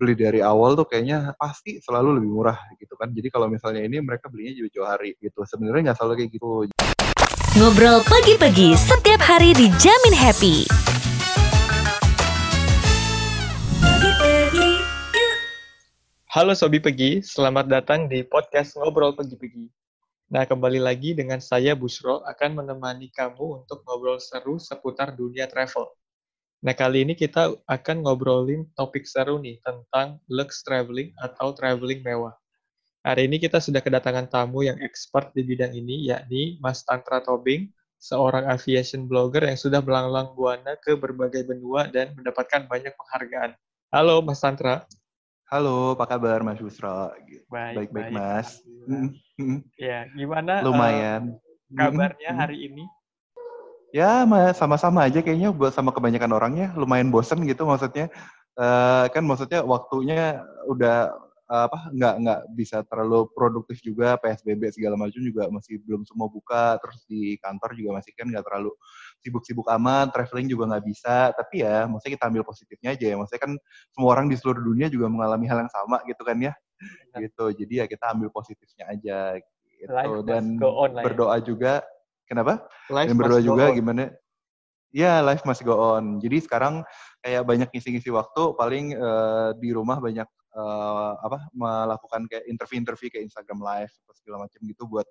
beli dari awal tuh kayaknya pasti selalu lebih murah gitu kan. Jadi kalau misalnya ini mereka belinya jauh-jauh hari gitu. Sebenarnya nggak selalu kayak gitu. Ngobrol pagi-pagi setiap hari dijamin happy. Halo Sobi Pegi, selamat datang di podcast Ngobrol Pagi-Pagi. Nah, kembali lagi dengan saya Busro akan menemani kamu untuk ngobrol seru seputar dunia travel. Nah, kali ini kita akan ngobrolin topik seru nih tentang lux traveling atau traveling mewah. Hari ini kita sudah kedatangan tamu yang expert di bidang ini, yakni Mas Tantra Tobing, seorang aviation blogger yang sudah melanglang buana ke berbagai benua dan mendapatkan banyak penghargaan. Halo Mas Tantra. Halo, apa kabar Mas Busro? Baik, Baik-baik Mas. Alhamdulillah. Ya, gimana eh, Lumayan. kabarnya Mm, hari ini? Ya, ma- sama-sama aja kayaknya buat sama kebanyakan orangnya. Lumayan bosen gitu maksudnya. Eh, kan maksudnya waktunya udah eh, apa nggak nggak bisa terlalu produktif juga. PSBB segala macam juga masih belum semua buka. Terus di kantor juga masih kan nggak terlalu sibuk-sibuk amat. Traveling juga nggak bisa. Tapi ya maksudnya kita ambil positifnya aja ya. Maksudnya kan semua orang di seluruh dunia juga mengalami hal yang sama gitu kan ya. Benar. gitu. Jadi ya kita ambil positifnya aja gitu. Life dan go on lah ya. berdoa juga kenapa? Life dan berdoa juga on. gimana? Ya life must go on. Jadi sekarang kayak banyak ngisi-ngisi waktu paling eh, di rumah banyak eh, apa melakukan kayak interview-interview kayak Instagram live atau segala macam gitu buat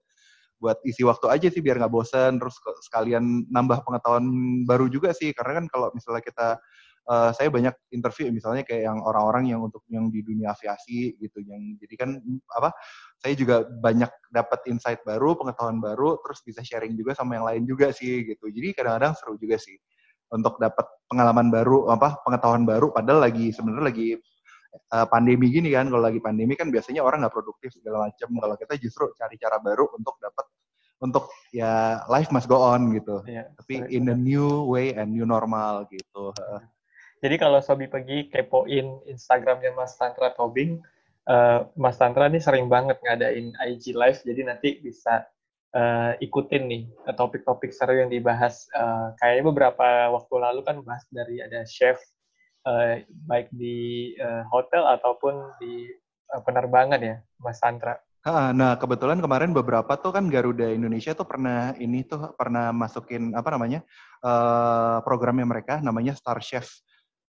buat isi waktu aja sih biar nggak bosan terus sekalian nambah pengetahuan baru juga sih. Karena kan kalau misalnya kita eh, saya banyak interview misalnya kayak yang orang-orang yang untuk yang di dunia aviasi gitu yang jadi kan apa saya juga banyak dapat insight baru, pengetahuan baru, terus bisa sharing juga sama yang lain juga sih gitu. Jadi kadang-kadang seru juga sih untuk dapat pengalaman baru, apa pengetahuan baru. Padahal lagi sebenarnya lagi uh, pandemi gini kan. Kalau lagi pandemi kan biasanya orang nggak produktif segala macam. Kalau kita justru cari cara baru untuk dapat untuk ya life must go on gitu. Iya, Tapi sorry. in a new way and new normal gitu. Jadi kalau Sobi pergi kepoin Instagramnya Mas Tantra Tobing, eh, Mas Tantra nih sering banget ngadain IG Live, jadi nanti bisa eh, ikutin nih eh, topik-topik seru yang dibahas. Eh, kayaknya beberapa waktu lalu kan bahas dari ada chef, eh, baik di eh, hotel ataupun di eh, penerbangan ya, Mas Tantra. Nah kebetulan kemarin beberapa tuh kan Garuda Indonesia tuh pernah ini tuh pernah masukin apa namanya eh, programnya mereka namanya Star Chef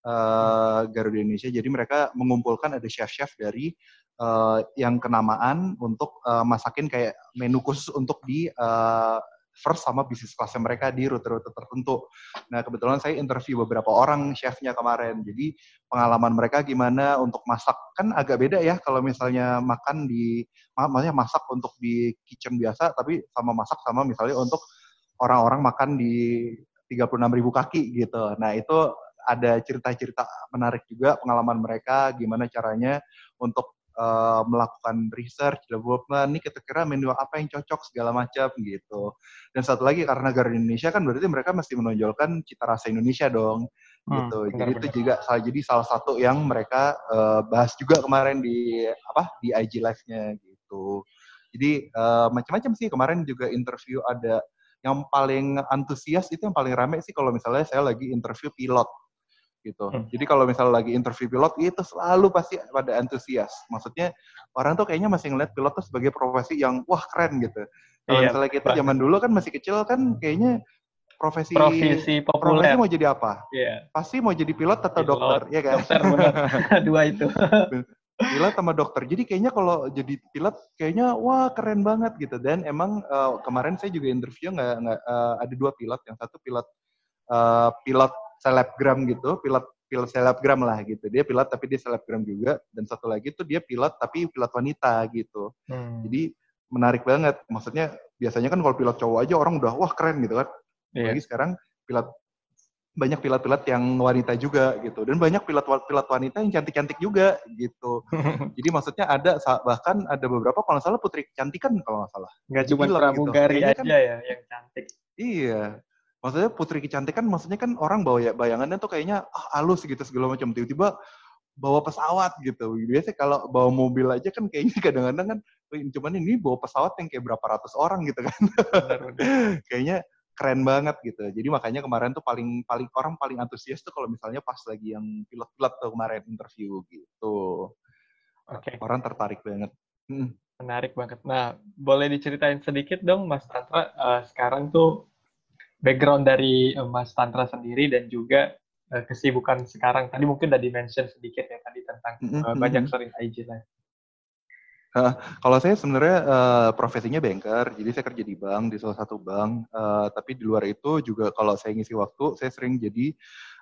eh, Garuda Indonesia. Jadi mereka mengumpulkan ada chef-chef dari eh, yang kenamaan untuk eh, masakin kayak menu khusus untuk di eh, first sama bisnis kelasnya mereka di rute-rute tertentu. Nah kebetulan saya interview beberapa orang chefnya kemarin. Jadi pengalaman mereka gimana untuk masak kan agak beda ya kalau misalnya makan di ma- maksudnya masak untuk di kitchen biasa tapi sama masak sama misalnya untuk orang-orang makan di 36.000 kaki gitu. Nah, itu ada cerita-cerita menarik juga pengalaman mereka gimana caranya untuk eh, melakukan research, development, nih kira-kira menu apa yang cocok segala macam gitu. Dan satu lagi karena Garuda Indonesia kan berarti mereka mesti menonjolkan cita rasa Indonesia dong Hmm, gitu. Jadi benar-benar. itu juga salah jadi salah satu yang mereka eh, bahas juga kemarin di apa di IG live-nya gitu. Jadi eh, macam-macam sih kemarin juga interview ada yang paling antusias itu yang paling rame sih kalau misalnya saya lagi interview pilot gitu. Hmm. Jadi kalau misalnya lagi interview pilot itu selalu pasti pada antusias. Maksudnya orang tuh kayaknya masih ngeliat pilot tuh sebagai profesi yang wah keren gitu. Kalau Iya, misalnya kita banget. zaman dulu kan masih kecil kan kayaknya profesi Profesi profesi populer. mau jadi apa? Iya, Pasti mau jadi pilot atau Pilot, dokter, ya kan? dokter benar. Dua itu. pilot sama dokter. Jadi kayaknya kalau jadi pilot kayaknya wah keren banget gitu. Dan emang eh, kemarin saya juga interview nggak nggak eh, ada dua pilot. Yang satu pilot eh, pilot selebgram gitu, pilot pilot selebgram lah gitu. Dia pilot tapi dia selebgram juga. Dan satu lagi tuh dia pilot tapi pilot wanita gitu. Hmm, Jadi menarik banget. Maksudnya biasanya kan kalau pilot cowok aja orang udah wah keren gitu kan. iya. Apalagi sekarang pilot banyak pilot-pilot yang wanita juga gitu dan banyak pilot-pilot wanita yang cantik-cantik juga gitu. Jadi maksudnya ada bahkan ada beberapa kalau nggak salah putri kecantikan kalau nggak salah. Nggak cuma gitu. pramugari Kayaknya aja kan- ya yang cantik. Iya. Maksudnya putri kecantikan maksudnya kan orang bawa ya- bayangannya tuh kayaknya ah, halus gitu segala macam tiba-tiba bawa pesawat gitu. Biasanya kalau bawa mobil aja kan kayaknya kadang-kadang kan "Wih, cuman ini bawa pesawat yang kayak berapa ratus orang gitu kan. Kayaknya keren banget gitu. Jadi makanya kemarin tuh paling paling orang paling antusias tuh kalau misalnya pas lagi yang pilot-pilot tuh kemarin interview gitu. Oke. Orang tertarik banget. Hmm. Menarik banget. Nah, boleh diceritain sedikit dong Mas Tantra uh, sekarang tuh background dari uh, Mas Tantra sendiri dan juga uh, kesibukan sekarang. Tadi mungkin udah dimention sedikit ya tadi tentang uh, banyak sering IG live. Uh, kalau saya sebenarnya uh, profesinya banker, jadi saya kerja di bank di salah satu bank. Uh, tapi di luar itu juga kalau saya ngisi waktu, saya sering jadi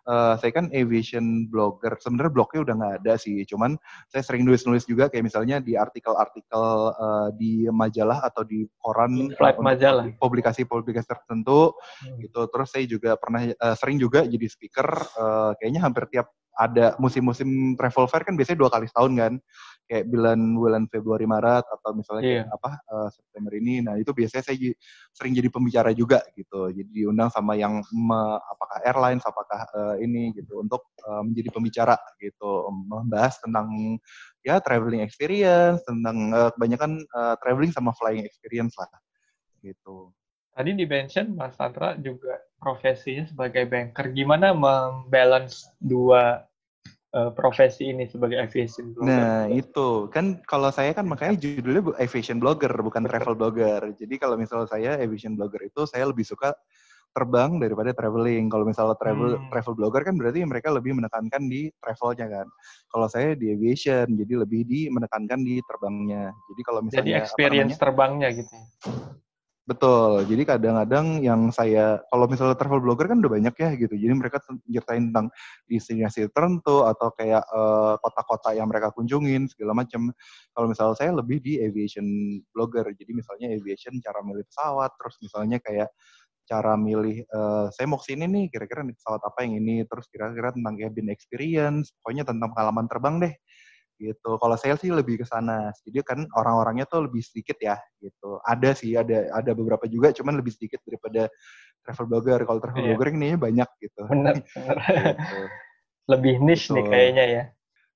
uh, saya kan aviation blogger. Sebenarnya blognya udah nggak ada sih, cuman saya sering nulis-nulis juga kayak misalnya di artikel-artikel uh, di majalah atau di koran, flight majalah, publikasi-publikasi tertentu hmm. gitu. Terus saya juga pernah uh, sering juga jadi speaker. Uh, kayaknya hampir tiap ada musim-musim travel fair kan biasanya dua kali setahun kan kayak bulan bulan Februari Maret atau misalnya yeah. kayak iya. apa uh, September ini nah itu biasanya saya sering jadi pembicara juga gitu jadi diundang sama yang me, apakah airlines apakah uh, ini gitu untuk uh, menjadi pembicara gitu membahas tentang ya traveling experience tentang uh, kebanyakan uh, traveling sama flying experience lah gitu Tadi di mention Mas Sandra juga profesinya sebagai banker. Gimana membalance dua uh, profesi ini sebagai aviation blogger? Nah, itu. Kan kalau saya kan makanya judulnya aviation blogger, bukan travel blogger. Jadi kalau misalnya saya aviation blogger itu saya lebih suka terbang daripada traveling. Kalau misalnya travel hmm. travel blogger kan berarti mereka lebih menekankan di travelnya kan. Kalau saya di aviation, jadi lebih di menekankan di terbangnya. Jadi kalau misalnya jadi experience namanya, terbangnya gitu. Betul. Jadi kadang-kadang yang saya kalau misalnya travel blogger kan udah banyak ya gitu. Jadi mereka ceritain tentang destinasi tertentu atau kayak kota kota-kota yang mereka kunjungin segala macam. Kalau misalnya saya lebih di aviation blogger. Jadi misalnya aviation cara milih pesawat, terus misalnya kayak cara milih uh, saya mau ke sini nih kira-kira pesawat apa yang ini terus kira-kira tentang cabin experience pokoknya tentang pengalaman terbang deh gitu. Kalau sales sih lebih ke sana. Jadi kan orang-orangnya tuh lebih sedikit ya gitu. Ada sih, ada ada beberapa juga, cuman lebih sedikit daripada travel blogger. Kalau travel iya. blogger ini banyak gitu. Benar, benar. gitu. Lebih niche gitu. nih kayaknya ya.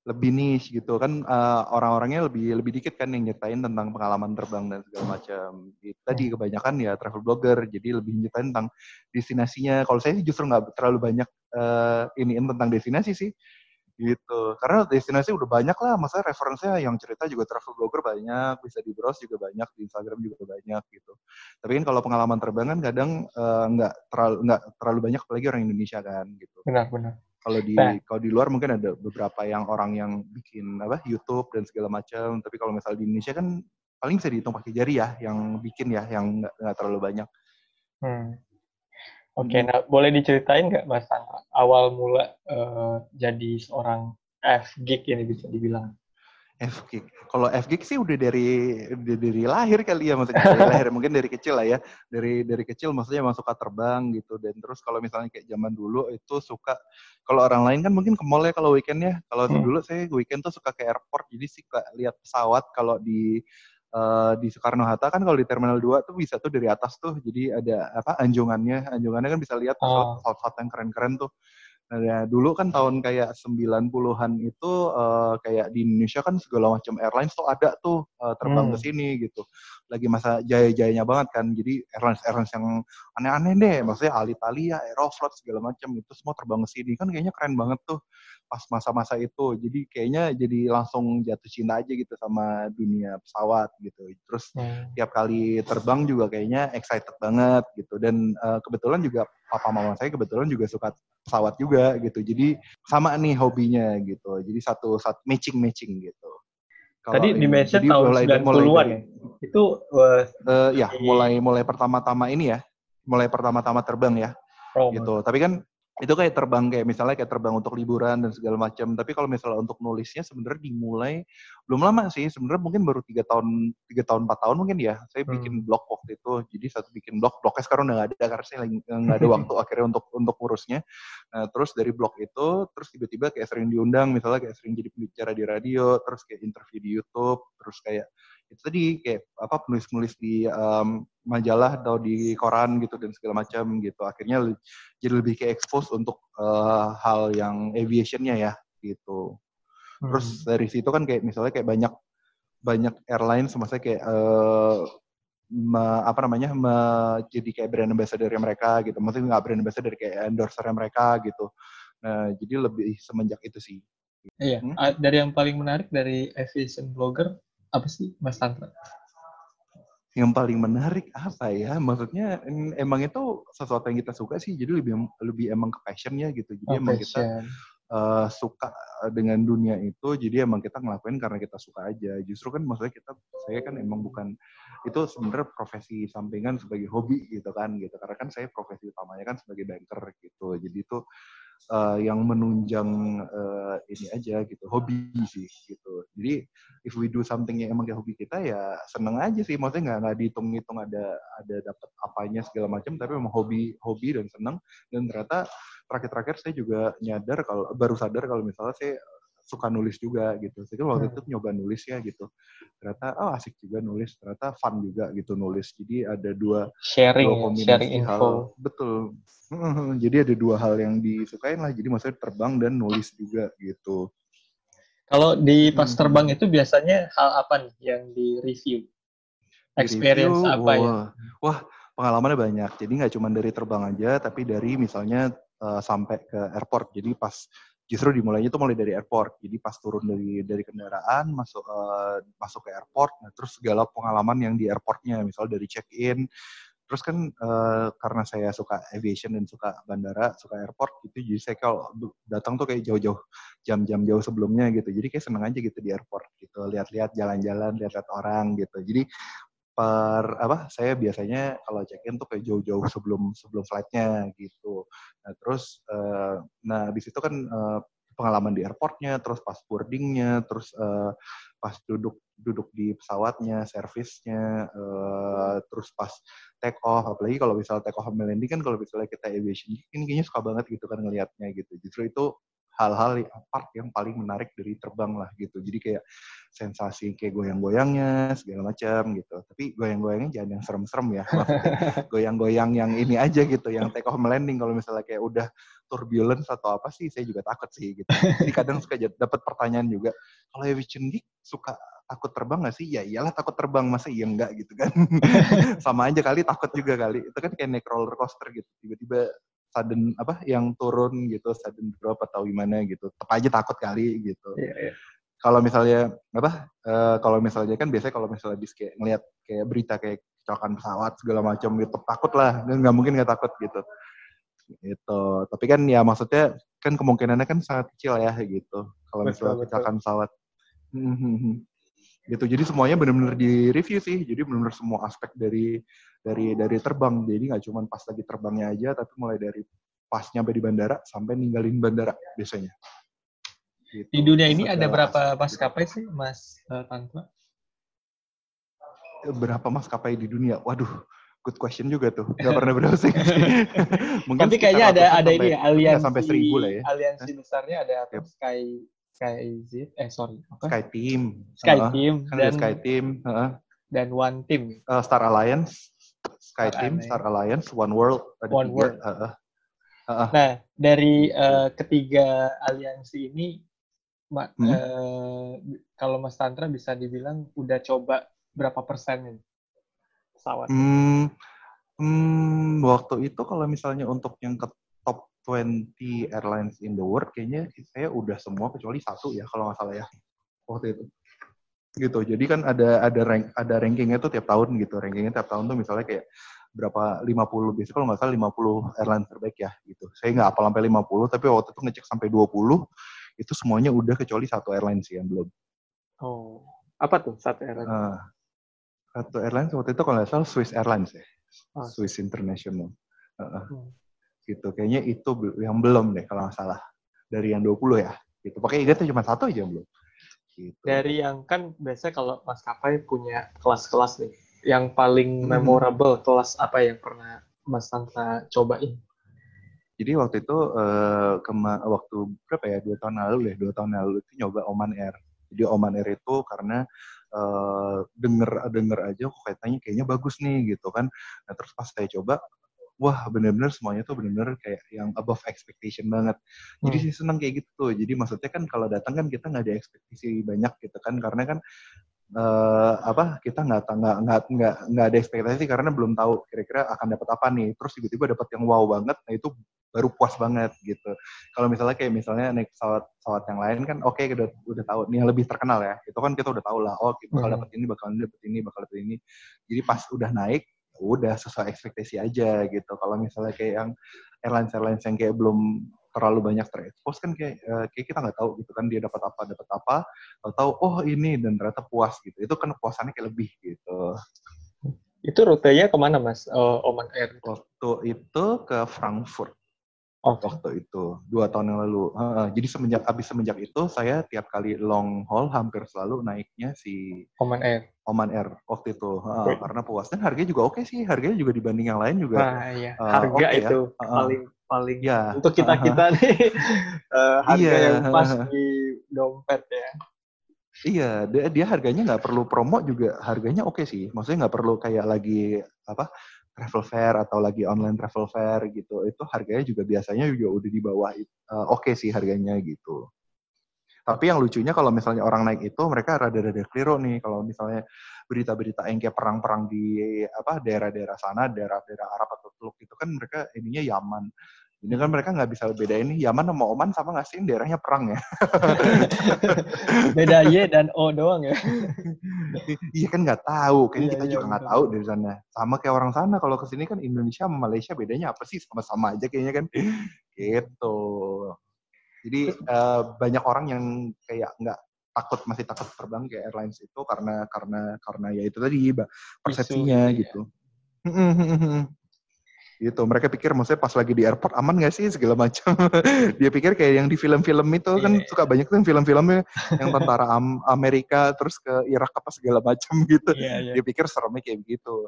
Lebih niche gitu kan uh, orang-orangnya lebih lebih dikit kan yang nyetain tentang pengalaman terbang dan segala macam. Gitu. Tadi hmm. kebanyakan ya travel blogger, jadi lebih nyetain tentang destinasinya. Kalau saya sih justru nggak terlalu banyak uh, iniin tentang destinasi sih gitu karena destinasi udah banyak lah masa referensinya yang cerita juga travel blogger banyak bisa di browse juga banyak di Instagram juga banyak gitu tapi kan kalau pengalaman terbang kan kadang uh, nggak terlalu nggak terlalu banyak apalagi orang Indonesia kan gitu benar benar kalau di nah. kalau di luar mungkin ada beberapa yang orang yang bikin apa YouTube dan segala macam tapi kalau misalnya di Indonesia kan paling bisa dihitung pakai jari ya yang bikin ya yang nggak terlalu banyak hmm. Oke, okay, nah boleh diceritain nggak Mas awal mula uh, jadi seorang F geek ini bisa dibilang? F geek. Kalau F geek sih udah dari dari, dari lahir kali ya maksudnya dari lahir mungkin dari kecil lah ya. Dari dari kecil maksudnya emang suka terbang gitu dan terus kalau misalnya kayak zaman dulu itu suka kalau orang lain kan mungkin ke mall ya kalau weekend ya. Kalau hmm. dulu saya weekend tuh suka ke airport jadi sih lihat pesawat kalau di uh, di Soekarno Hatta kan kalau di Terminal 2 tuh bisa tuh dari atas tuh jadi ada apa anjungannya anjungannya kan bisa lihat oh. pesawat-pesawat yang keren-keren tuh Nah, ya, dulu kan tahun kayak 90-an itu uh, kayak di Indonesia kan segala macam airlines tuh ada tuh uh, terbang hmm. ke sini gitu. Lagi masa jaya-jayanya banget kan. Jadi airlines-airlines yang aneh-aneh deh, maksudnya Alitalia, Aeroflot segala macam itu semua terbang ke sini. Kan kayaknya keren banget tuh pas masa-masa itu. Jadi kayaknya jadi langsung jatuh cinta aja gitu sama dunia pesawat gitu. Terus hmm. tiap kali terbang juga kayaknya excited banget gitu. Dan uh, kebetulan juga papa mama saya kebetulan juga suka pesawat juga gitu. Jadi sama nih hobinya gitu. Jadi satu satu matching matching gitu. Kalo Tadi di mention tahun mulai, 90-an ya? Itu uh, uh, ya mulai mulai pertama-tama ini ya. Mulai pertama-tama terbang ya. Oh, gitu. Tapi kan itu kayak terbang kayak misalnya kayak terbang untuk liburan dan segala macam. Tapi kalau misalnya untuk nulisnya sebenarnya dimulai belum lama sih. Sebenarnya mungkin baru tiga tahun tiga tahun empat tahun mungkin ya. Saya hmm. bikin blog waktu itu. Jadi satu bikin blog blognya sekarang udah nggak ada karena saya lagi nggak ada waktu akhirnya untuk untuk urusnya nah, terus dari blog itu terus tiba-tiba kayak sering diundang. Misalnya kayak sering jadi pembicara di radio terus kayak interview di YouTube terus kayak itu tadi kayak apa penulis-penulis di um, majalah atau di koran gitu dan segala macam gitu. Akhirnya jadi lebih kayak expose untuk uh, hal yang aviationnya ya gitu. Terus hmm. dari situ kan kayak misalnya kayak banyak banyak airline semasa kayak uh, me, apa namanya me, jadi kayak brand ambassador mereka gitu. Maksudnya nggak brand ambassador kayak endorser mereka gitu. Nah jadi lebih semenjak itu sih. Iya hmm? dari yang paling menarik dari aviation blogger apa sih Mas Tantra? Yang paling menarik apa ya? Maksudnya emang itu sesuatu yang kita suka sih. Jadi lebih lebih emang ke passionnya gitu. Jadi oh, emang passion. kita uh, suka dengan dunia itu. Jadi emang kita ngelakuin karena kita suka aja. Justru kan maksudnya kita saya kan emang bukan itu sebenarnya profesi sampingan sebagai hobi gitu kan gitu. Karena kan saya profesi utamanya kan sebagai banker gitu. Jadi itu uh, yang menunjang uh, ini aja gitu hobi sih gitu. Jadi if we do something yang emang kayak hobi kita ya seneng aja sih. Maksudnya nggak nggak dihitung-hitung ada ada dapat apanya segala macam tapi memang hobi hobi dan seneng. Dan ternyata terakhir-terakhir saya juga nyadar kalau baru sadar kalau misalnya saya suka nulis juga gitu. Saya waktu hmm. itu nyoba nulis ya gitu. Ternyata oh asik juga nulis, ternyata fun juga gitu nulis. Jadi ada dua sharing dua ya, sharing info. Hal, betul. Jadi ada dua hal yang disukain lah. Jadi maksudnya terbang dan nulis juga gitu. Kalau di pas hmm. terbang itu biasanya hal apa nih yang di review? Experience review, apa ya? wah, ya? Wah, pengalamannya banyak. Jadi nggak cuma dari terbang aja, tapi dari misalnya uh, sampai ke airport. Jadi pas justru dimulainya itu mulai dari airport. Jadi pas turun dari dari kendaraan masuk uh, masuk ke airport, nah terus segala pengalaman yang di airportnya, misal dari check in, terus kan uh, karena saya suka aviation dan suka bandara, suka airport gitu, jadi saya kalau datang tuh kayak jauh-jauh jam-jam jauh sebelumnya gitu. Jadi kayak seneng aja gitu di airport gitu, lihat-lihat jalan-jalan, lihat-lihat orang gitu. Jadi per apa saya biasanya kalau check in tuh kayak jauh-jauh sebelum sebelum flightnya gitu. Nah terus uh, nah di situ kan uh, pengalaman di airportnya terus pas boardingnya terus uh, pas duduk duduk di pesawatnya servisnya uh, terus pas take off apalagi kalau misalnya take off landing kan kalau misalnya kita aviation ini kayaknya suka banget gitu kan ngelihatnya gitu. Justru itu hal-hal part yang paling menarik dari terbang lah gitu. Jadi kayak sensasi kayak goyang-goyangnya segala macam gitu. Tapi goyang-goyangnya jangan yang serem-serem ya. Goyang-goyang yang ini aja gitu, yang take off landing kalau misalnya kayak udah turbulence atau apa sih saya juga takut sih gitu. Jadi kadang suka dapat pertanyaan juga, kalau aviation geek suka takut terbang gak sih? Ya iyalah takut terbang, masa iya enggak gitu kan. Sama aja kali takut juga kali. Itu kan kayak naik roller coaster gitu. Tiba-tiba sudden apa yang turun gitu sudden drop atau gimana gitu. Tetap aja takut kali gitu. Yeah, yeah. kalau misalnya apa uh, kalau misalnya kan biasanya kalau misalnya bis kayak ngelihat kayak berita kayak kecelakaan pesawat segala macam gitu takut lah. Nggak mungkin nggak takut gitu. Itu tapi kan ya maksudnya kan kemungkinannya kan sangat kecil ya gitu. Kalau misalnya kecelakaan pesawat gitu. Jadi semuanya benar-benar di review sih. Jadi benar-benar semua aspek dari dari dari terbang. Jadi nggak cuma pas lagi terbangnya aja tapi mulai dari pas nyampe di bandara sampai ninggalin bandara biasanya. Gitu. di dunia ini ada berapa maskapai sih mas uh, Tantra berapa maskapai di dunia? Waduh good question juga tuh. Nggak pernah browsing mungkin tapi kayaknya ada ada ini ya aliansi sampai seribu lah ya. aliansi besarnya ada yep. Sky Sky Z, eh sorry, apa? Sky Team. Sky uh, Team kan dan Sky Team, uh, dan One Team. Uh, Star Alliance, Sky Star Team, Star Alliance, One World, ada One tiga. World. Uh, uh. Uh, nah, dari uh, ketiga aliansi ini, Ma, hmm? uh, kalau Mas Tantra bisa dibilang udah coba berapa persen ini pesawat? Hmm, hmm, waktu itu kalau misalnya untuk yang ke 20 airlines in the world kayaknya saya udah semua kecuali satu ya kalau nggak salah ya waktu itu. Gitu jadi kan ada ada rank ada rankingnya tuh tiap tahun gitu. Rankingnya tiap tahun tuh misalnya kayak berapa 50 biasanya kalau nggak salah 50 airlines terbaik ya gitu. Saya nggak apa sampai 50 tapi waktu itu ngecek sampai 20 itu semuanya udah kecuali satu airline sih yang belum. Oh apa tuh satu airline? Uh, satu airline waktu itu kalau nggak salah Swiss Airlines ya oh. Swiss International. Uh, uh. Hmm gitu. Kayaknya itu yang belum deh kalau nggak salah. Dari yang 20 ya gitu. Pakai ingatnya cuma satu aja yang belum. Gitu. dari yang kan biasanya kalau maskapai punya kelas-kelas nih yang paling hmm. memorable kelas apa yang pernah Mas Tantra cobain? Jadi waktu itu uh, kema waktu berapa ya? Dua tahun lalu deh dua tahun lalu itu nyoba Oman Air. Jadi Oman Air itu karena uh, denger denger aja kok katanya kayaknya bagus nih gitu kan. Nah terus pas saya coba wah bener-bener semuanya tuh bener-bener kayak yang above expectation banget. Jadi hmm. sih seneng kayak gitu tuh. Jadi maksudnya kan kalau datang kan kita nggak ada ekspektasi banyak gitu kan, karena kan uh, apa kita nggak nggak nggak nggak nggak ada ekspektasi karena belum tahu kira-kira akan dapat apa nih terus tiba-tiba dapat yang wow banget nah itu baru puas banget gitu kalau misalnya kayak misalnya naik pesawat pesawat yang lain kan oke okay, udah udah tahu nih yang lebih terkenal ya itu kan kita udah tahu lah oh kita bakal dapat ini bakal dapat ini bakal dapat ini jadi pas udah naik udah sesuai ekspektasi aja gitu. Kalau misalnya kayak yang airlines airlines yang kayak belum terlalu banyak terekspos kan kayak uh, kayak kita nggak tahu gitu kan dia dapat apa dapat apa. Tahu oh ini dan ternyata puas gitu. Itu kan puasannya kayak lebih gitu. Itu rutenya ke mana mas? Uh, Oman Air waktu itu ke Frankfurt Oh, waktu itu dua tahun yang lalu. Uh, jadi semenjak abis semenjak itu saya tiap kali long haul hampir selalu naiknya si Oman Air. Oman Air waktu itu uh, karena puas dan harganya juga oke okay sih. Harganya juga dibanding yang lain juga. Nah, iya. Uh, Harga okay itu ya. uh, paling paling ya. untuk kita kita nih uh, harga iya. yang pas di dompet ya. Iya, dia, dia harganya nggak perlu promo juga harganya oke okay sih. Maksudnya nggak perlu kayak lagi apa travel fair atau lagi online travel fair gitu. Itu harganya juga biasanya juga udah di bawah uh, oke okay sih harganya gitu. Tapi yang lucunya kalau misalnya orang naik itu mereka rada-rada keliru nih kalau misalnya berita-berita yang kayak perang-perang di apa daerah-daerah sana, daerah-daerah Arab atau Teluk itu kan mereka ininya Yaman. Ini kan mereka nggak bisa beda ini Yaman sama Oman sama nggak sih daerahnya perang ya. beda Y dan O doang ya. iya kan nggak tahu, kayaknya iya, kita iya, juga nggak tahu dari sana. Sama kayak orang sana kalau ke sini kan Indonesia sama Malaysia bedanya apa sih? Sama-sama aja kayaknya kan. gitu. Jadi uh, banyak orang yang kayak nggak takut masih takut terbang ke airlines itu karena karena karena ya itu tadi persepsinya Isu, gitu. Ya. Gitu mereka pikir maksudnya pas lagi di airport aman gak sih segala macam dia pikir kayak yang di film-film itu yeah. kan iya. suka banyak tuh film-filmnya yang tentara Am Amerika terus ke Irak apa segala macam gitu yeah, yeah. dia pikir seremnya kayak begitu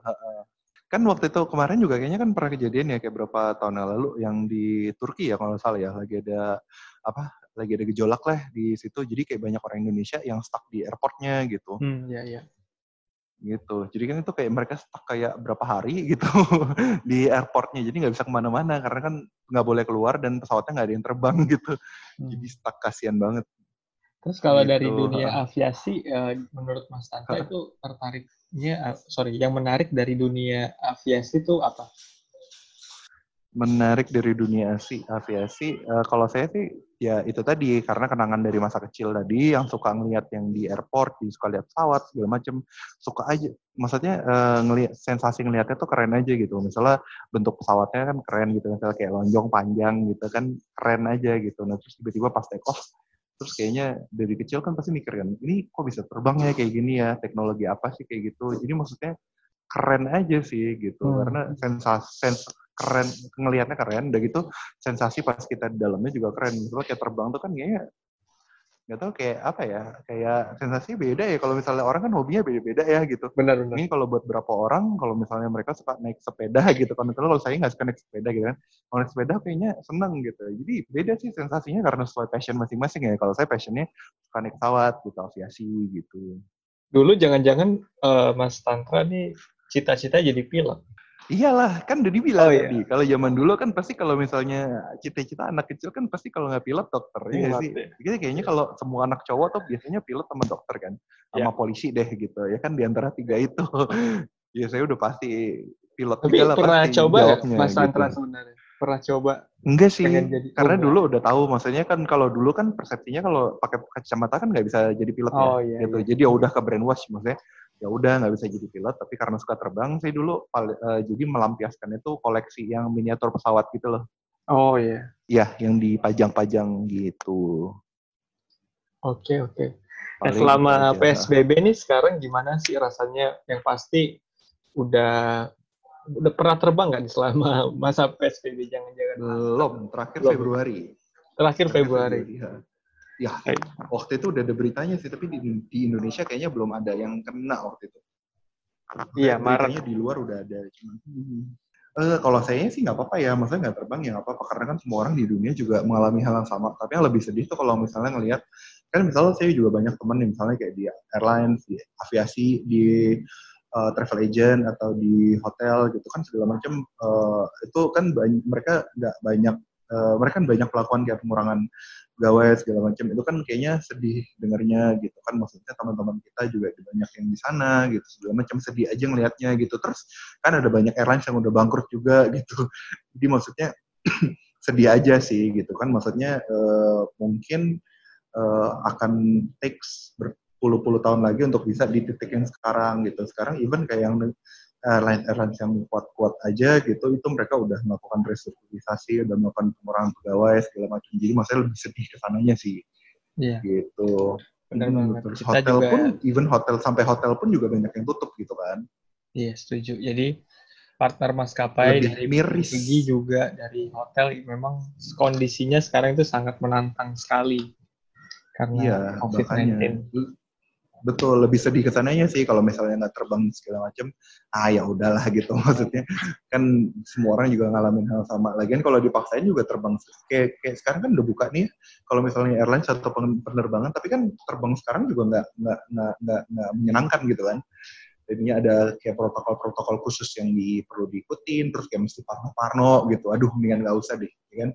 kan waktu itu kemarin juga kayaknya kan pernah kejadian ya kayak berapa tahun yang lalu yang di Turki ya kalau salah ya lagi ada apa lagi ada gejolak lah di situ jadi kayak banyak orang Indonesia yang stuck di airportnya gitu hmm, ya, ya. Gitu. Jadi kan itu kayak mereka stuck kayak berapa hari gitu di airportnya. Jadi nggak bisa ke mana-mana karena kan nggak boleh keluar dan pesawatnya nggak ada yang terbang gitu. Hmm. jadi stuck kasihan banget. Terus kalau gitu. dari dunia aviasi uh, menurut Mas Tanta itu tertariknya uh, sorry yang menarik dari dunia aviasi itu apa menarik dari dunia aviasi, aviasi uh, kalau saya sih ya itu tadi karena kenangan dari masa kecil tadi yang suka ngelihat yang di airport, di suka lihat pesawat segala macam, suka aja. Maksudnya uh, ngelihat sensasi ngelihatnya tuh keren aja gitu. Misalnya bentuk pesawatnya kan keren gitu, misalnya kayak lonjong panjang gitu kan keren aja gitu. Nah terus tiba-tiba pas take off terus kayaknya dari kecil kan pasti mikir kan ini kok bisa terbang ya kayak gini ya teknologi apa sih kayak gitu jadi maksudnya keren aja sih gitu. Hmm. karena sensasi sens keren ngelihatnya keren udah gitu sensasi pas kita di dalamnya juga keren. Misalnya kayak terbang tuh kan kayaknya nggak tahu kayak apa ya kayak sensasi beda ya. Kalau misalnya orang kan hobinya beda-beda ya gitu. Benar benar. Ini kalau buat berapa orang kalau misalnya mereka suka naik sepeda gitu. Kan kalau saya nggak suka naik sepeda gitu kan. Kalau naik sepeda kayaknya seneng gitu. Jadi beda sih sensasinya karena sesuai passion masing-masing ya. Kalau saya passionnya suka naik pesawat gitu aviasi gitu. Dulu jangan-jangan uh, Mas Tantra nih cita-cita jadi pilot Iyalah, kan udah dibilang oh, iya. tadi. Kalau zaman dulu kan pasti kalau misalnya cita-cita anak kecil kan pasti kalau nggak pilot dokter ya sih. Jadi kayaknya kalau semua anak cowok tuh biasanya pilot sama dokter kan, sama ya. polisi deh gitu. Ya kan di antara tiga itu. ya saya udah pasti pilot Tapi juga lah pernah pasti coba jawabnya, Mas gitu. Sebenarnya? Pernah coba? Enggak sih, jadi karena dulu udah tahu. Maksudnya kan kalau dulu kan persepsinya kalau pakai kacamata kan nggak bisa jadi pilot ya, oh, ya. Iya, gitu. Iya. Jadi ya udah ke brainwash maksudnya ya udah nggak bisa jadi pilot tapi karena suka terbang saya dulu uh, jadi melampiaskan itu koleksi yang miniatur pesawat gitu loh oh iya yeah. ya yang dipajang-pajang gitu oke okay, oke okay. nah, selama psbb ini sekarang gimana sih rasanya yang pasti udah udah pernah terbang nggak selama masa psbb jangan-jangan belum terakhir belum. Februari terakhir Februari, Februari ya. Ya, waktu itu udah ada beritanya sih, tapi di, di Indonesia kayaknya belum ada yang kena waktu itu. Iya, Maret. di luar udah ada, cuman. Hmm. Uh, kalau saya sih nggak apa-apa ya, maksudnya nggak terbang ya nggak apa-apa karena kan semua orang di dunia juga mengalami hal yang sama. Tapi yang lebih sedih tuh kalau misalnya ngelihat kan misalnya saya juga banyak teman nih misalnya kayak di airlines, di aviasi, di uh, travel agent atau di hotel gitu kan segala macam uh, itu kan banyak, mereka nggak banyak uh, mereka kan banyak melakukan kayak pengurangan pegawai segala macam itu kan kayaknya sedih dengarnya gitu kan. Maksudnya teman-teman kita juga banyak yang di sana gitu segala macam sedih aja ngelihatnya gitu. Terus kan ada banyak airlines yang udah bangkrut juga gitu. Jadi maksudnya sedih aja sih gitu kan. Maksudnya uh, mungkin uh, akan takes berpuluh-puluh tahun lagi untuk bisa di titik yang sekarang gitu. Sekarang even kayak yang airline airlines yang kuat-kuat aja gitu itu mereka udah melakukan restrukturisasi udah melakukan pengurangan pegawai segala macam. Jadi maksudnya lebih sedih ke sananya sih. Yeah. gitu. Benar hmm, banget. terus Kita hotel juga, pun even hotel sampai hotel pun juga banyak yang tutup gitu kan. Iya yeah, setuju. Jadi partner maskapai lebih dari miris. Pergi juga dari hotel memang kondisinya sekarang itu sangat menantang sekali. Karena iya, COVID-19 betul lebih sedih ke sananya sih kalau misalnya nggak terbang segala macam ah ya udahlah gitu maksudnya. Kan semua orang juga ngalamin hal sama. Lagian kalau dipaksain juga terbang kayak, kayak sekarang kan udah buka nih kalau misalnya airline atau penerbangan tapi kan terbang sekarang juga nggak nggak nggak nggak nggak menyenangkan gitu kan. Jadinya ada kayak protokol-protokol khusus yang di, perlu diikutin terus kayak mesti parno-parno gitu. Aduh mendingan nggak usah deh ya kan?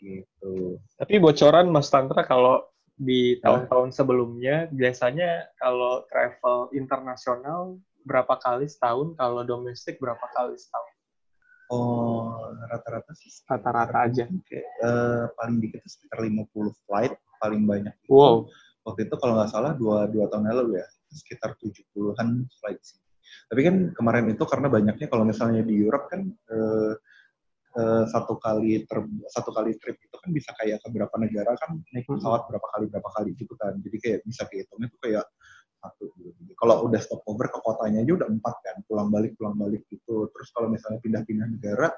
Gitu. Tapi bocoran Mas Tantra kalau di tahun-tahun sebelumnya biasanya kalau travel internasional berapa kali setahun, kalau domestik berapa kali setahun? Oh, rata-rata sih. Rata-rata aja. Kayak, uh, paling dikit sekitar 50 flight, paling banyak. Itu. Wow. Waktu itu kalau nggak salah dua, dua tahun lalu ya, sekitar 70-an flight sih. Tapi kan kemarin itu karena banyaknya kalau misalnya di Europe kan uh, uh, satu kali ter, satu kali trip itu kan bisa kayak ke berapa negara kan naik pesawat berapa kali berapa kali gitu kan jadi kayak bisa kehitungnya itu kayak satu gitu. Kalau udah stopover ke kotanya aja udah empat kan, pulang balik pulang balik gitu. Terus kalau misalnya pindah-pindah negara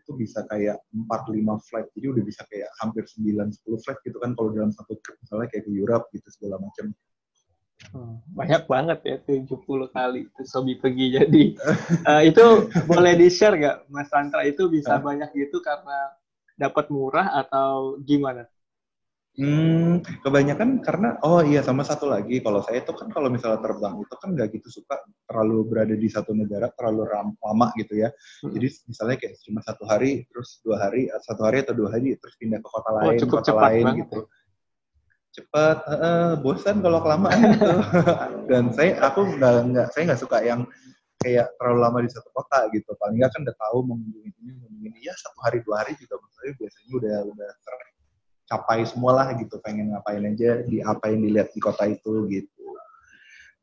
itu bisa kayak empat lima flight, jadi udah bisa kayak hampir sembilan sepuluh flight gitu kan kalau dalam satu trip misalnya kayak ke Europe gitu segala macam. Hmm, banyak banget ya 70 kali itu Sobi pergi jadi uh, itu boleh di share nggak Mas Tantra itu bisa banyak gitu karena dapat murah atau gimana? Hmm, kebanyakan karena oh iya sama satu lagi kalau saya itu kan kalau misalnya terbang itu kan nggak gitu suka terlalu berada di satu negara terlalu lama gitu ya. Hmm. Jadi misalnya kayak cuma satu hari terus dua hari satu hari atau dua hari terus pindah ke kota oh, lain, cukup kota cepat lain banget. gitu cepat uh, bosan kalau kelamaan gitu. Dan saya aku nggak nggak saya nggak suka yang kayak terlalu lama di satu kota gitu. Paling nggak kan udah tahu mengunjungi ini mengunjungi ya satu hari dua hari juga saya biasanya udah udah tercapai semua lah gitu. Pengen ngapain aja di apa yang dilihat di kota itu gitu.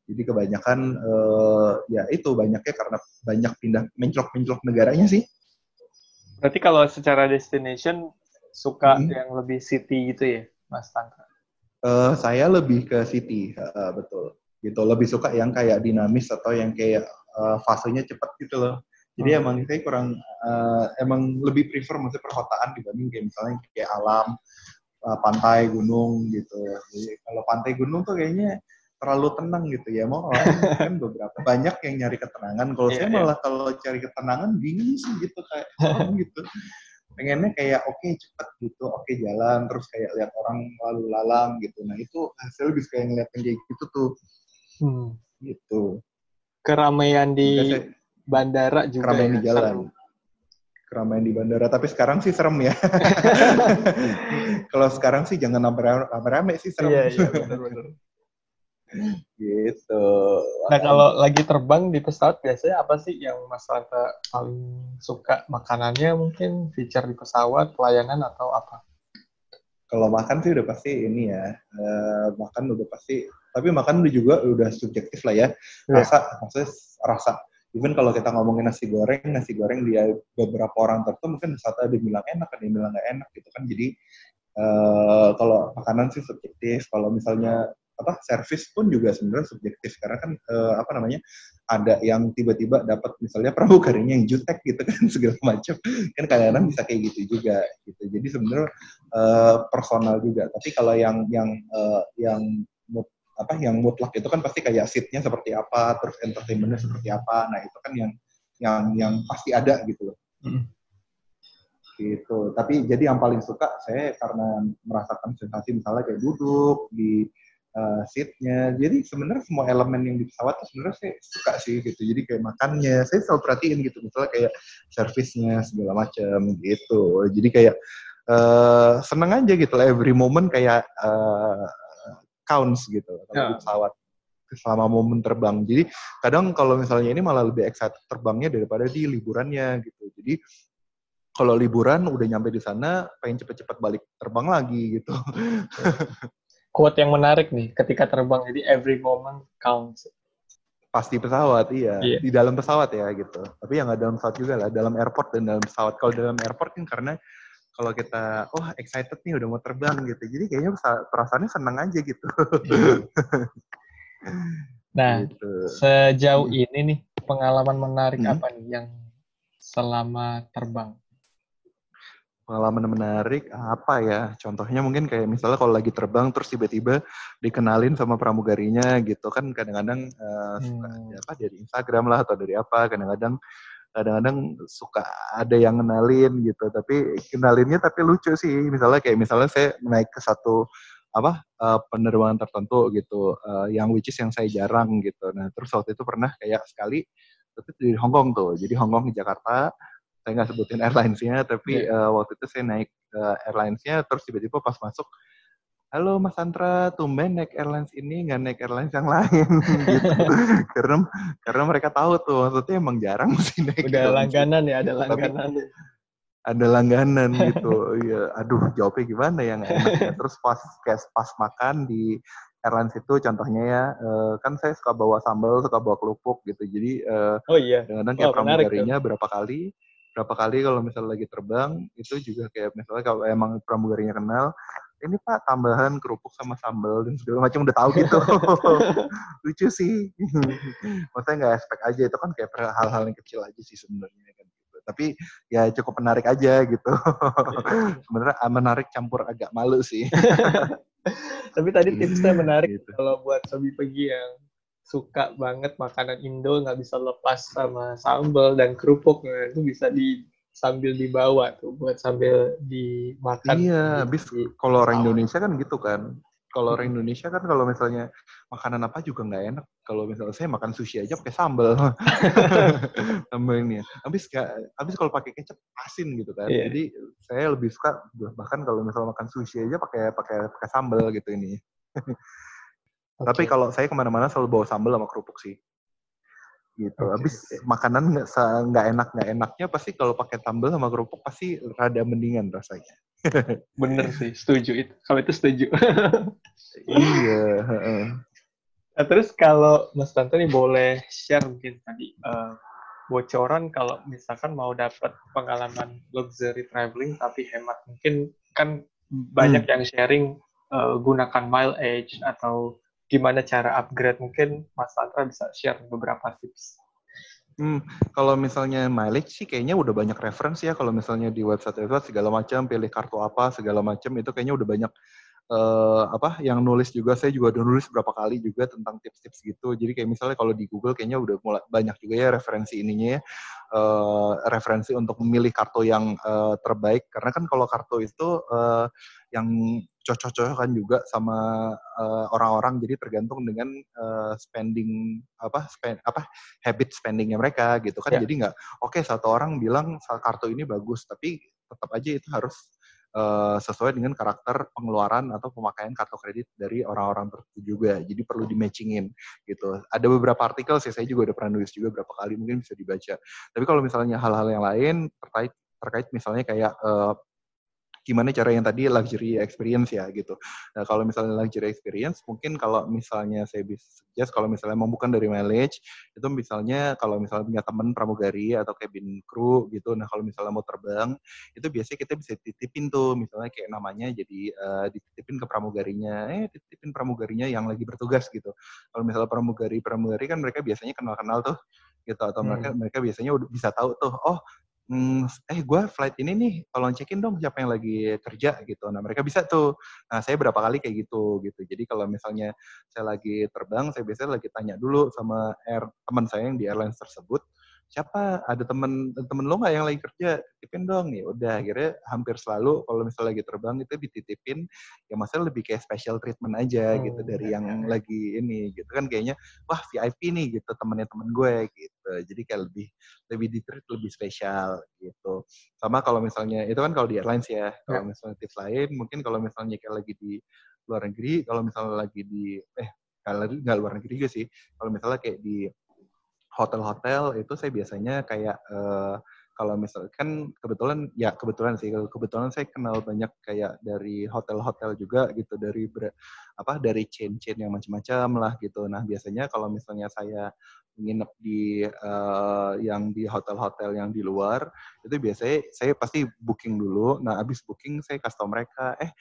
Jadi kebanyakan uh, ya itu banyaknya karena banyak pindah menclok-menclok negaranya sih. Berarti kalau secara destination suka hmm. yang lebih city gitu ya Mas Tantra Uh, saya lebih ke City, uh, betul. Gitu, lebih suka yang kayak dinamis atau yang kayak uh, fasenya cepat gitu loh. Jadi hmm. emang saya kurang, uh, emang lebih prefer maksudnya perkotaan dibanding kayak misalnya kayak alam, uh, pantai, gunung gitu. Jadi kalau pantai gunung tuh kayaknya terlalu tenang gitu ya. Mau orang kan beberapa banyak yang nyari ketenangan. Kalau yeah, saya iya. malah yeah. kalau cari ketenangan bingung sih gitu kayak gitu pengennya kayak oke okay, cepet gitu. Oke okay, jalan terus kayak lihat orang lalu lalang gitu. Nah itu hasil bisa kayak ngeliat kayak gitu tuh. Hmm. gitu. Keramaian di saya, bandara juga keramaian ya, di jalan. serem. keramaian di bandara. Tapi sekarang sih serem ya. Kalau sekarang sih jangan rame-rame sih serem. Iya, iya, bener -bener gitu. Nah kalau lagi terbang di pesawat biasanya apa sih yang Mas Ranta paling suka makanannya mungkin feature di pesawat, pelayanan atau apa? Kalau makan sih udah pasti ini ya, uh, makan udah pasti. Tapi makan udah juga udah subjektif lah ya. Iya. Rasa, yeah. maksudnya rasa. Even kalau kita ngomongin nasi goreng, nasi goreng dia beberapa orang tertentu mungkin saat ada bilang enak, ada yang bilang nggak enak gitu kan. Jadi uh, kalau makanan sih subjektif. Kalau misalnya apa servis pun juga sebenarnya subjektif. Karena kan uh, apa namanya ada yang tiba-tiba dapat misalnya pramugarinya yang jutek gitu kan segala macam. Kan kadang-kadang bisa kayak gitu juga gitu. Jadi sebenarnya uh, personal juga. Tapi kalau yang yang uh, yang apa yang mutlak itu kan pasti kayak seatnya seperti apa terus entertainmentnya seperti apa. Nah itu kan yang yang yang pasti ada gitu loh. Hmm. gitu. Tapi jadi yang paling suka saya karena merasakan sensasi misalnya kayak duduk di uh, seatnya. Jadi sebenarnya semua elemen yang di pesawat tuh sebenarnya saya suka sih gitu. Jadi kayak makannya, saya selalu perhatiin gitu. Misalnya kayak servisnya segala macam gitu. Jadi kayak uh, seneng aja gitu lah every moment kayak uh, counts gitu kalau Ya. di pesawat selama momen terbang. Jadi kadang kalau misalnya ini malah lebih excited terbangnya daripada di liburannya gitu. Jadi kalau liburan udah nyampe di sana pengen cepet-cepet balik terbang lagi gitu. Quote yang menarik nih, ketika terbang, jadi every moment counts. Pasti pesawat, iya. Iya. Di dalam pesawat ya gitu. Tapi yang nggak dalam pesawat juga lah, dalam airport dan dalam pesawat. Kalau dalam airport kan karena kalau kita, wah excited nih udah mau terbang gitu. Jadi kayaknya perasaannya senang aja gitu. Nah, gitu. sejauh ini nih, pengalaman menarik Hmm. apa nih yang selama terbang? Pengalaman menarik apa ya? Contohnya mungkin kayak misalnya kalau lagi terbang terus tiba-tiba dikenalin sama pramugarinya gitu kan kadang-kadang eh, suka Hmm. apa? Dari Instagram lah atau dari apa? Kadang-kadang kadang-kadang suka ada yang kenalin gitu. Tapi kenalinnya tapi lucu sih. Misalnya kayak misalnya saya naik ke satu apa eh, penerbangan tertentu gitu eh, yang which is yang saya jarang gitu. Nah terus waktu itu pernah kayak sekali itu di Hong Kong tuh. Jadi Hong Kong ke Jakarta saya nggak sebutin airlines-nya tapi eh, waktu itu saya naik eh, airlines-nya terus tiba-tiba pas masuk halo Mas Antra tumben naik airlines ini nggak naik airlines yang lain gitu karena karena mereka tahu tuh maksudnya emang jarang sih naik Udah langganan ya, ada Tapi- langganan. ada langganan gitu. Iya, aduh jawabnya gimana ya nggak enak ya. Terus pas kayak pas makan di airlines itu contohnya ya, eh, kan saya suka bawa sambal, suka bawa kerupuk gitu. Jadi eh, Oh iya, kadang-kadang kayak menarik pramugarinya berapa kali, berapa kali kalau misalnya lagi terbang itu juga kayak misalnya kalau emang pramugarinya kenal, ini Pak tambahan kerupuk sama sambal dan segala macam udah tahu gitu. Lucu sih. Maksudnya nggak expect aja itu kan kayak hal-hal yang kecil aja sih sebenarnya kan. gitu. Tapi ya cukup menarik aja gitu. Sebenarnya ah, menarik campur agak malu sih. tapi tadi tipsnya menarik Gitu. kalau buat sobi pergi yang suka banget makanan Indo nggak bisa lepas sama sambal dan kerupuk nah, itu bisa di sambil dibawa tuh buat sambil dimakan. Iya, habis di- kalau orang. Indonesia kan gitu kan. Kalau orang Indonesia kan kalau misalnya makanan apa juga nggak enak. Kalau misalnya saya makan sushi aja pakai sambal. ini. Habis habis kalau pakai kecap asin gitu kan. Iya. Jadi saya lebih suka bahkan kalau misalnya makan sushi aja pakai pakai pakai sambal gitu ini. Oke. Tapi kalau saya ke mana-mana selalu bawa sambal sama kerupuk sih. Gitu. Oke, Habis makanan nggak enak nggak enaknya pasti kalau pakai sambal sama kerupuk pasti rada mendingan rasanya. bener sih, setuju itu. Kalau itu setuju. iya. Nah, terus kalau Mas Tanto nih boleh share mungkin tadi eh, bocoran kalau misalkan mau dapat pengalaman luxury traveling tapi hemat mungkin kan banyak yang sharing eh, gunakan mileage atau gimana cara upgrade mungkin Mas Tantra bisa share beberapa tips. Hmm, kalau misalnya mileage sih kayaknya udah banyak referensi ya kalau misalnya di website-website segala macam pilih kartu apa segala macam itu kayaknya udah banyak eh, apa yang nulis juga saya juga udah nulis berapa kali juga tentang tips-tips gitu. Jadi kayak misalnya kalau di Google kayaknya udah mulai banyak juga ya referensi ininya ya. Eh, referensi untuk memilih kartu yang eh, terbaik. Karena kan kalau kartu itu eh, yang cocok-cocokan juga sama orang-orang. Jadi tergantung dengan eh, spending apa spend apa habit spendingnya mereka gitu kan. Ya. jadi nggak oke satu orang bilang "Sa- kartu ini bagus. Tapi tetap aja itu harus eh, sesuai dengan karakter pengeluaran atau pemakaian kartu kredit dari orang-orang tertentu juga. Jadi perlu di matchingin gitu. Ada beberapa artikel sih saya juga udah pernah nulis juga berapa kali mungkin bisa dibaca. Tapi kalau misalnya hal-hal yang lain terkait terkait misalnya kayak eh, gimana cara yang tadi luxury experience ya gitu. Nah kalau misalnya luxury experience, mungkin kalau misalnya saya bisa suggest kalau misalnya mau bukan dari mileage, itu misalnya kalau misalnya punya teman pramugari atau cabin crew gitu, nah kalau misalnya mau terbang, itu biasanya kita bisa titipin tuh, misalnya kayak namanya jadi eh, dititipin ke pramugarinya, eh titipin pramugarinya yang lagi bertugas gitu. Kalau misalnya pramugari pramugari kan mereka biasanya kenal-kenal tuh gitu atau Hmm. mereka mereka biasanya udah bisa tahu tuh oh Hmm, eh gue flight ini nih tolong cekin dong siapa yang lagi kerja gitu. Nah mereka bisa tuh. Nah saya berapa kali kayak gitu gitu. Jadi kalau misalnya saya lagi terbang, saya biasanya lagi tanya dulu sama air teman saya yang di airlines tersebut siapa? Ada temen temen lo nggak yang lagi kerja? Titipin dong. Nih udah akhirnya hampir selalu kalau misalnya lagi terbang itu dititipin. Ya masalah lebih kayak special treatment aja Hmm, gitu dari ya, yang ya, ya. lagi ini gitu kan kayaknya wah VIP nih gitu temennya temen gue gitu. Jadi kayak lebih lebih di treat lebih spesial gitu. Sama kalau misalnya itu kan kalau di airlines ya kalau misalnya tips lain mungkin kalau misalnya kayak lagi di luar negeri kalau misalnya lagi di eh kalau nggak luar negeri juga sih. Kalau misalnya kayak di hotel-hotel itu saya biasanya kayak eh, kalau misalkan kebetulan ya kebetulan sih kebetulan saya kenal banyak kayak dari hotel-hotel juga gitu dari apa dari chain-chain yang macam-macam lah gitu. Nah biasanya kalau misalnya saya nginep di eh, yang di hotel-hotel yang di luar itu biasanya saya pasti booking dulu. Nah abis booking saya kasih tau mereka, eh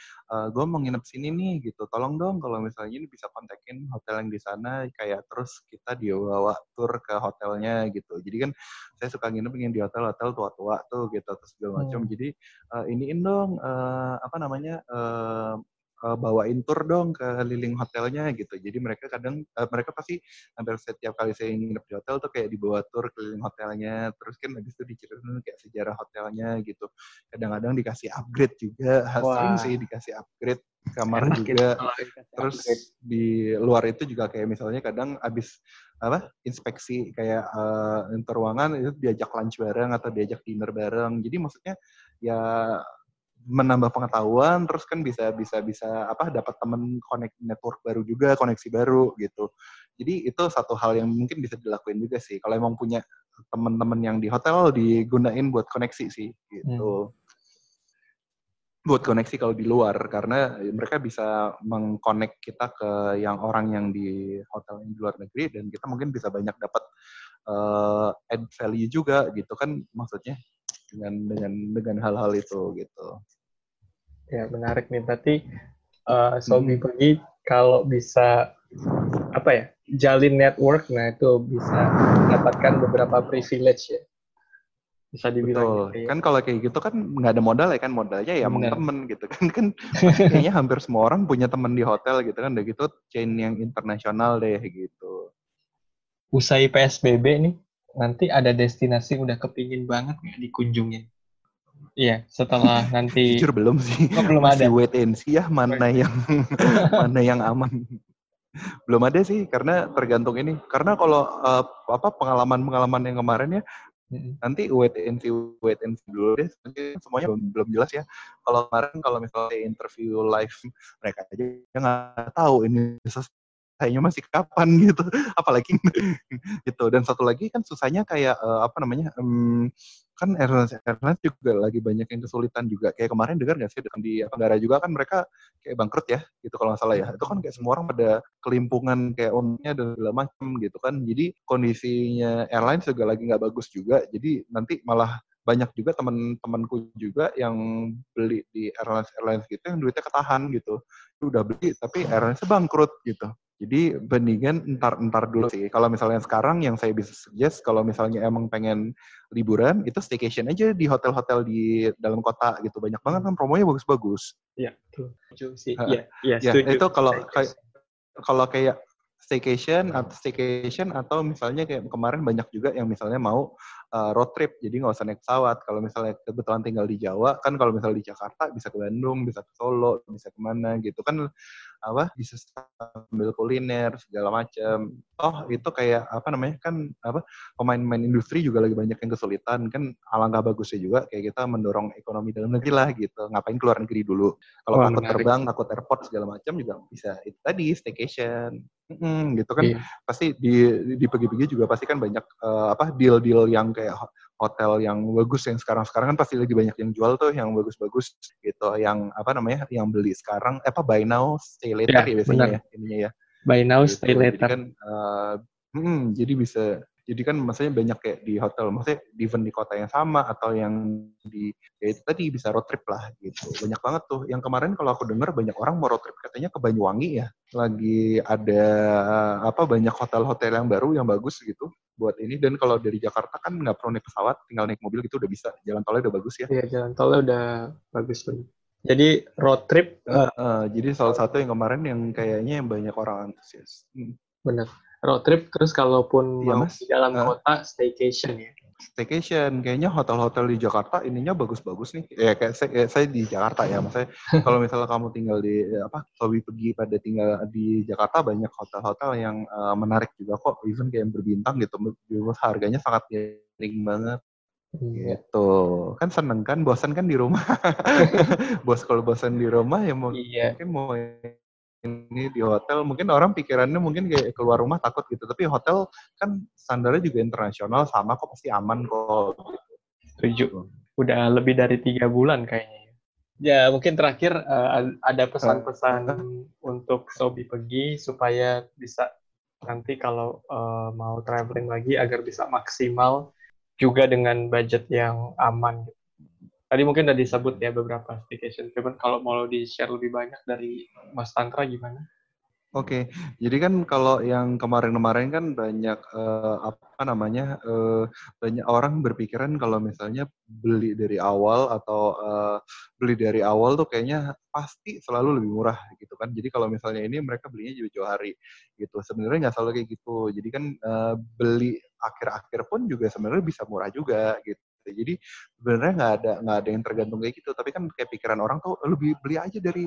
gue mau nginep sini nih gitu. Tolong dong kalau misalnya ini bisa kontakin hotel yang di sana kayak terus kita dibawa tur ke hotelnya gitu. Jadi kan saya suka nginep ingin di hotel-hotel tua-tua tuh gitu terus segala macam. Hmm. Jadi eh, iniin dong eh, apa namanya eh, bawain tur dong ke keliling hotelnya gitu. Jadi mereka kadang eh, mereka pasti hampir setiap kali saya nginep di hotel tuh kayak dibawa tur keliling hotelnya. Terus kan habis itu diceritain kayak sejarah hotelnya gitu. Kadang-kadang dikasih upgrade juga. Sering Wah. sih dikasih upgrade kamar Enak gitu juga dikasih terus upgrade. di luar itu juga kayak misalnya kadang abis apa inspeksi kayak eh, inter ruangan itu diajak lunch bareng atau diajak dinner bareng jadi maksudnya ya menambah pengetahuan terus kan bisa bisa bisa apa dapat temen connect network baru juga koneksi baru gitu. Jadi itu satu hal yang mungkin bisa dilakuin juga sih. Kalau emang punya teman-teman yang di hotel digunain buat koneksi sih gitu. Buat koneksi kalau di luar karena mereka bisa mengkonek kita ke yang orang yang di hotel yang di luar negeri dan kita mungkin bisa banyak dapat eh, add value juga gitu kan maksudnya dengan dengan dengan hal-hal itu gitu. Ya, menarik nih. Berarti uh, Sobi Mm. pergi kalau bisa apa ya? Jalin network, nah itu bisa mendapatkan beberapa privilege ya. Bisa dibilang Betul. gitu ya. Kan kalau kayak gitu kan nggak ada modal ya kan modalnya ya emang temen gitu kan kan kayaknya hampir semua orang punya temen di hotel gitu kan udah gitu chain yang internasional deh gitu. Usai PSBB nih, nanti ada destinasi udah kepingin banget nggak dikunjungin? Iya, setelah nanti Jujur belum sih. Oh, belum Masih ada. wait and see ya mana yang mana yang aman. Belum ada sih karena tergantung ini. Karena kalau eh, apa pengalaman-pengalaman yang kemarin ya nanti wait and see wait and see dulu deh. Nanti semuanya belum, belum jelas ya. Kalau kemarin kalau misalnya interview live mereka aja nggak tahu ini selesainya masih kapan gitu. Apalagi gitu. Dan satu lagi kan susahnya kayak eh, apa namanya? em, kan airlines airlines juga lagi banyak yang kesulitan juga. Kayak kemarin dengar nggak sih di Tenggara juga kan mereka kayak bangkrut ya, gitu kalau nggak salah ya. Itu kan kayak semua orang pada kelimpungan kayak untungnya dan segala macam gitu kan. Jadi kondisinya airlines juga lagi nggak bagus juga. Jadi nanti malah banyak juga teman-temanku juga yang beli di airlines airlines gitu yang duitnya ketahan gitu. Udah beli tapi airlines bangkrut gitu. Jadi bandingan entar-entar dulu sih. Kalau misalnya sekarang yang saya bisa suggest kalau misalnya emang pengen liburan itu staycation aja di hotel-hotel di dalam kota gitu. Banyak banget kan promonya bagus-bagus. Iya. Setuju sih. Ha, Iya, iya, Ya, setuju. itu kalau kayak kalau kayak staycation atau staycation atau misalnya kayak kemarin banyak juga yang misalnya mau uh, road trip jadi nggak usah naik pesawat kalau misalnya kebetulan tinggal di Jawa kan kalau misalnya di Jakarta bisa ke Bandung bisa ke Solo bisa ke mana gitu kan apa bisa sambil kuliner segala macam oh itu kayak apa namanya kan apa pemain-pemain industri juga lagi banyak yang kesulitan. Kan alangkah bagusnya juga kayak kita mendorong ekonomi dalam negeri lah gitu. Ngapain keluar negeri dulu? Kalau Wah, takut menarik terbang takut airport segala macam juga bisa. Itu tadi staycation. Mm, gitu kan. Iya. pasti di di pergi-pergi juga pasti kan banyak eh, apa deal-deal yang kayak hotel yang bagus yang sekarang-sekarang kan pasti lagi banyak yang jual tuh yang bagus-bagus gitu yang apa namanya yang beli sekarang eh, apa buy now stay later Ya, ya biasanya benar. ya ininya ya Buy now, gitu. stay Jadi later. kan eh, mm, jadi bisa jadi kan maksudnya banyak kayak di hotel maksudnya even di kota yang sama atau yang di ya itu tadi bisa road trip lah gitu. Banyak banget tuh. Yang kemarin kalau aku dengar banyak orang mau road trip katanya ke Banyuwangi ya. Lagi ada apa banyak hotel-hotel yang baru yang bagus gitu buat ini. Dan kalau dari Jakarta kan nggak perlu naik pesawat tinggal naik mobil gitu udah bisa. Jalan tolnya udah bagus ya. Iya, jalan tolnya udah bagus bener. Jadi road trip Eh, eh, jadi salah satu yang kemarin yang kayaknya yang banyak orang antusias. Hmm. bener. Road trip terus kalaupun Iya, mau Mas. di dalam Ah. kota staycation ya. staycation. Kayaknya hotel-hotel di Jakarta ininya bagus-bagus nih. Ya kayak saya, kayak saya di Jakarta ya, maksudnya kalau misalnya kamu tinggal di apa, hobi pergi pada tinggal di Jakarta banyak hotel-hotel yang uh, menarik juga kok, even kayak yang berbintang gitu. Harganya sangat miring banget. Iya. Gitu. Kan seneng kan, bosan kan di rumah. Bos kalau bosan di rumah ya mau iya. mungkin mau ini di hotel mungkin orang pikirannya mungkin kayak keluar rumah takut gitu. Tapi hotel kan standarnya juga internasional sama kok pasti aman kok gitu. setuju. Udah lebih dari tiga bulan kayaknya ya. Mungkin terakhir uh, ada pesan-pesan uh, untuk sobi pergi supaya bisa nanti kalau uh, mau traveling lagi agar bisa maksimal juga dengan budget yang aman gitu. Tadi mungkin udah disebut ya beberapa application. Cuman kalau mau di-share lebih banyak dari Mas Tantra gimana? Oke, okay. jadi kan kalau yang kemarin-kemarin kan banyak uh, apa namanya uh, banyak orang berpikiran kalau misalnya beli dari awal atau uh, beli dari awal tuh kayaknya pasti selalu lebih murah gitu kan. Jadi kalau misalnya ini mereka belinya jauh-jauh hari gitu. Sebenarnya nggak selalu kayak gitu. Jadi kan uh, beli akhir-akhir pun juga sebenarnya bisa murah juga gitu gitu. Jadi sebenarnya nggak ada nggak ada yang tergantung kayak gitu. Tapi kan kayak pikiran orang tuh lebih beli aja dari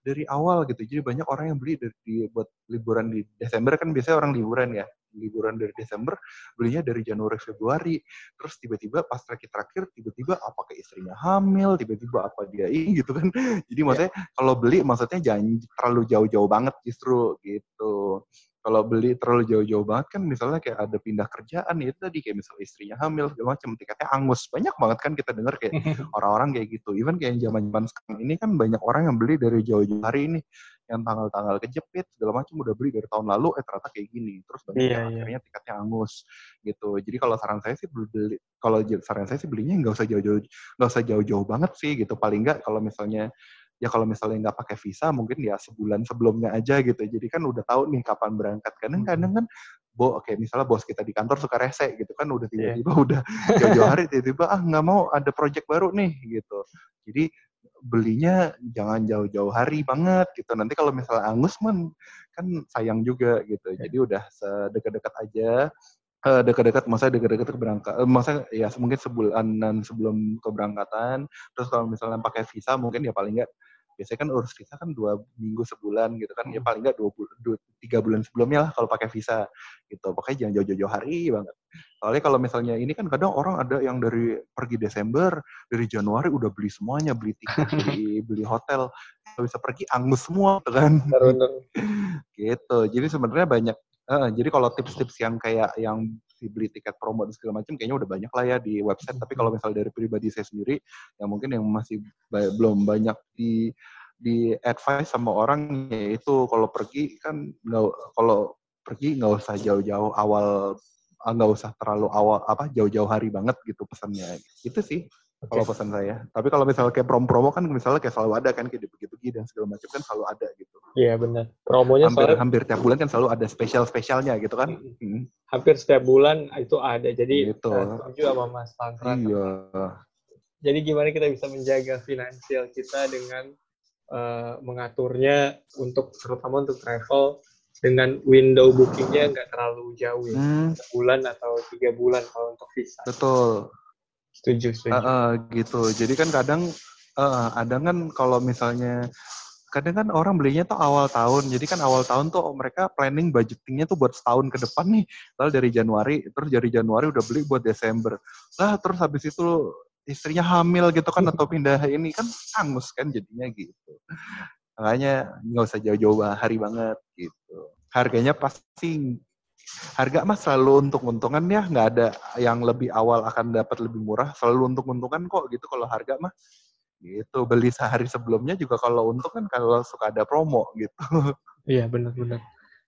dari awal gitu. Jadi banyak orang yang beli dari buat liburan di Desember kan biasanya orang liburan ya. Liburan dari Desember belinya dari Januari Februari. Terus tiba-tiba pas terakhir-terakhir tiba-tiba apakah istrinya hamil, tiba-tiba apa dia ini gitu kan. Jadi maksudnya yeah. kalau beli maksudnya jangan terlalu jauh-jauh banget justru gitu kalau beli terlalu jauh-jauh banget kan misalnya kayak ada pindah kerjaan ya itu tadi kayak misalnya istrinya hamil segala macam tiketnya angus. Banyak banget kan kita dengar kayak orang-orang kayak gitu. Even kayak yang zaman-zaman sekarang ini kan banyak orang yang beli dari jauh-jauh hari ini yang tanggal-tanggal kejepit segala macam udah beli dari tahun lalu eh ternyata kayak gini. Terus banyak yeah, yang yeah. akhirnya tiketnya angus gitu. Jadi kalau saran saya sih beli kalau saran saya sih belinya nggak usah jauh-jauh nggak usah jauh-jauh banget sih gitu. Paling nggak kalau misalnya ya kalau misalnya nggak pakai visa mungkin ya sebulan sebelumnya aja gitu. Jadi kan udah tahu nih kapan berangkat. Kadang-kadang kan bo oke misalnya bos kita di kantor suka rese gitu kan udah iya. tiba-tiba yeah. udah jauh-jauh hari tiba-tiba ah nggak mau ada project baru nih gitu. Jadi belinya jangan jauh-jauh hari banget gitu. Nanti kalau misalnya angus man kan sayang juga gitu. Yeah. jadi udah sedekat-dekat aja. Uh, dekat-dekat masa dekat-dekat berangkat uh, masa ya mungkin sebulanan sebelum keberangkatan. Terus kalau misalnya pakai visa mungkin ya paling nggak biasanya kan urus visa kan dua minggu sebulan gitu kan ya hmm. paling nggak dua, dua tiga bulan sebelumnya lah kalau pakai visa gitu. Pokoknya jangan jauh-jauh hari banget. Soalnya kalau misalnya ini kan kadang orang ada yang dari pergi Desember dari Januari udah beli semuanya beli tiket beli beli hotel. Bisa pergi angus semua kan. Gitu. Jadi sebenarnya banyak Uh, jadi kalau tips-tips yang kayak yang dibeli tiket promo dan segala macam kayaknya udah banyak lah ya di website. Tapi kalau misalnya dari pribadi saya sendiri, yang mungkin yang masih belum banyak di di advice sama orang yaitu kalau pergi kan nggak kalau pergi nggak usah jauh-jauh awal ah, nggak usah terlalu awal apa jauh-jauh hari banget gitu pesannya itu sih Okay. Kalau pesan saya. Tapi kalau misalnya kayak promo-promo kan misalnya kayak selalu ada kan kayak pergi-pergi dan segala macam kan selalu ada gitu. Iya benar. Promonya hampir, soalnya... hampir tiap bulan kan selalu ada spesial-spesialnya gitu kan. Hmm. Hampir setiap bulan itu ada. Jadi gitu. setuju sama Mas Tantra. Iya. Jadi gimana kita bisa menjaga finansial kita dengan uh, mengaturnya untuk terutama untuk travel dengan window bookingnya nggak terlalu jauh ya, hmm. sebulan atau tiga bulan kalau untuk visa. Betul. Setuju, setuju. Uh, uh, gitu. Jadi kan kadang uh, ada kan kalau misalnya kadang kan orang belinya tuh awal tahun. Jadi kan awal tahun tuh mereka planning budgetingnya tuh buat setahun ke depan nih. Lalu dari Januari, terus dari Januari udah beli buat Desember. Lah terus habis itu istrinya hamil gitu kan atau pindah ini kan angus kan jadinya gitu. Makanya nggak usah jauh-jauh hari banget gitu. Harganya pasti harga mas selalu untung-untungan ya nggak ada yang lebih awal akan dapat lebih murah selalu untung-untungan kok gitu kalau harga mah gitu beli sehari sebelumnya juga kalau untung kan kalau suka ada promo gitu. Iya benar-benar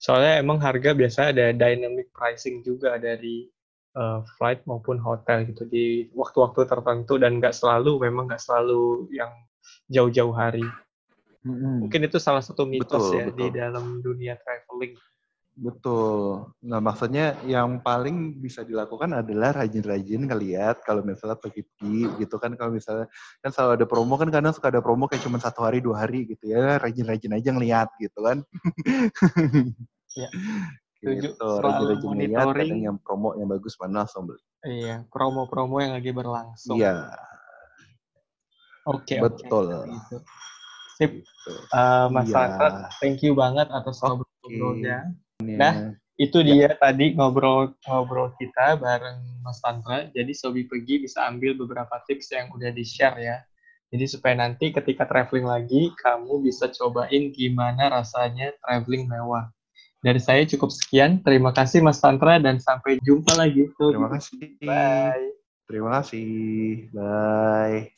soalnya emang harga biasa ada dynamic pricing juga dari uh, flight maupun hotel gitu. Di waktu-waktu tertentu dan nggak selalu memang nggak selalu yang jauh-jauh hari. Hmm. mungkin itu salah satu mitos betul, ya betul. di dalam dunia traveling Betul. Nah, maksudnya yang paling bisa dilakukan adalah rajin-rajin ngeliat kalau misalnya pergi gitu kan kalau misalnya kan selalu ada promo kan kadang suka ada promo kayak cuma satu hari dua hari gitu ya rajin-rajin aja ngeliat gitu kan. ya. Setuju. Gitu, rajin-rajin monitoring. kadang yang promo yang bagus mana langsung beli. Iya, promo-promo yang lagi berlangsung. Iya, Oke, oke. betul. Gitu. Sip, Gitu. Eh, Mas Iya. Sandra, thank you banget atas Oke. ngobrol-ngobrolnya. Ini Nah, ya. Itu dia tadi ngobrol-ngobrol kita bareng Mas Tantra. Jadi Sobi Pergi bisa ambil beberapa tips yang udah di-share ya. Jadi supaya nanti ketika traveling lagi, kamu bisa cobain gimana rasanya traveling mewah. Dari saya cukup sekian. Terima kasih Mas Tantra dan sampai jumpa lagi. Terima kasih. Bye. Terima kasih. Bye.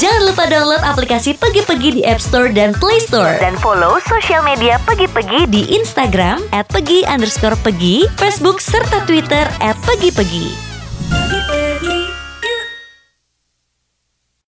Jangan lupa download aplikasi Pegi-Pegi di App Store dan Play Store. Dan follow sosial media Pegi-Pegi di Instagram at Pegi underscore Pegi, Facebook, serta Twitter at Pegi-Pegi.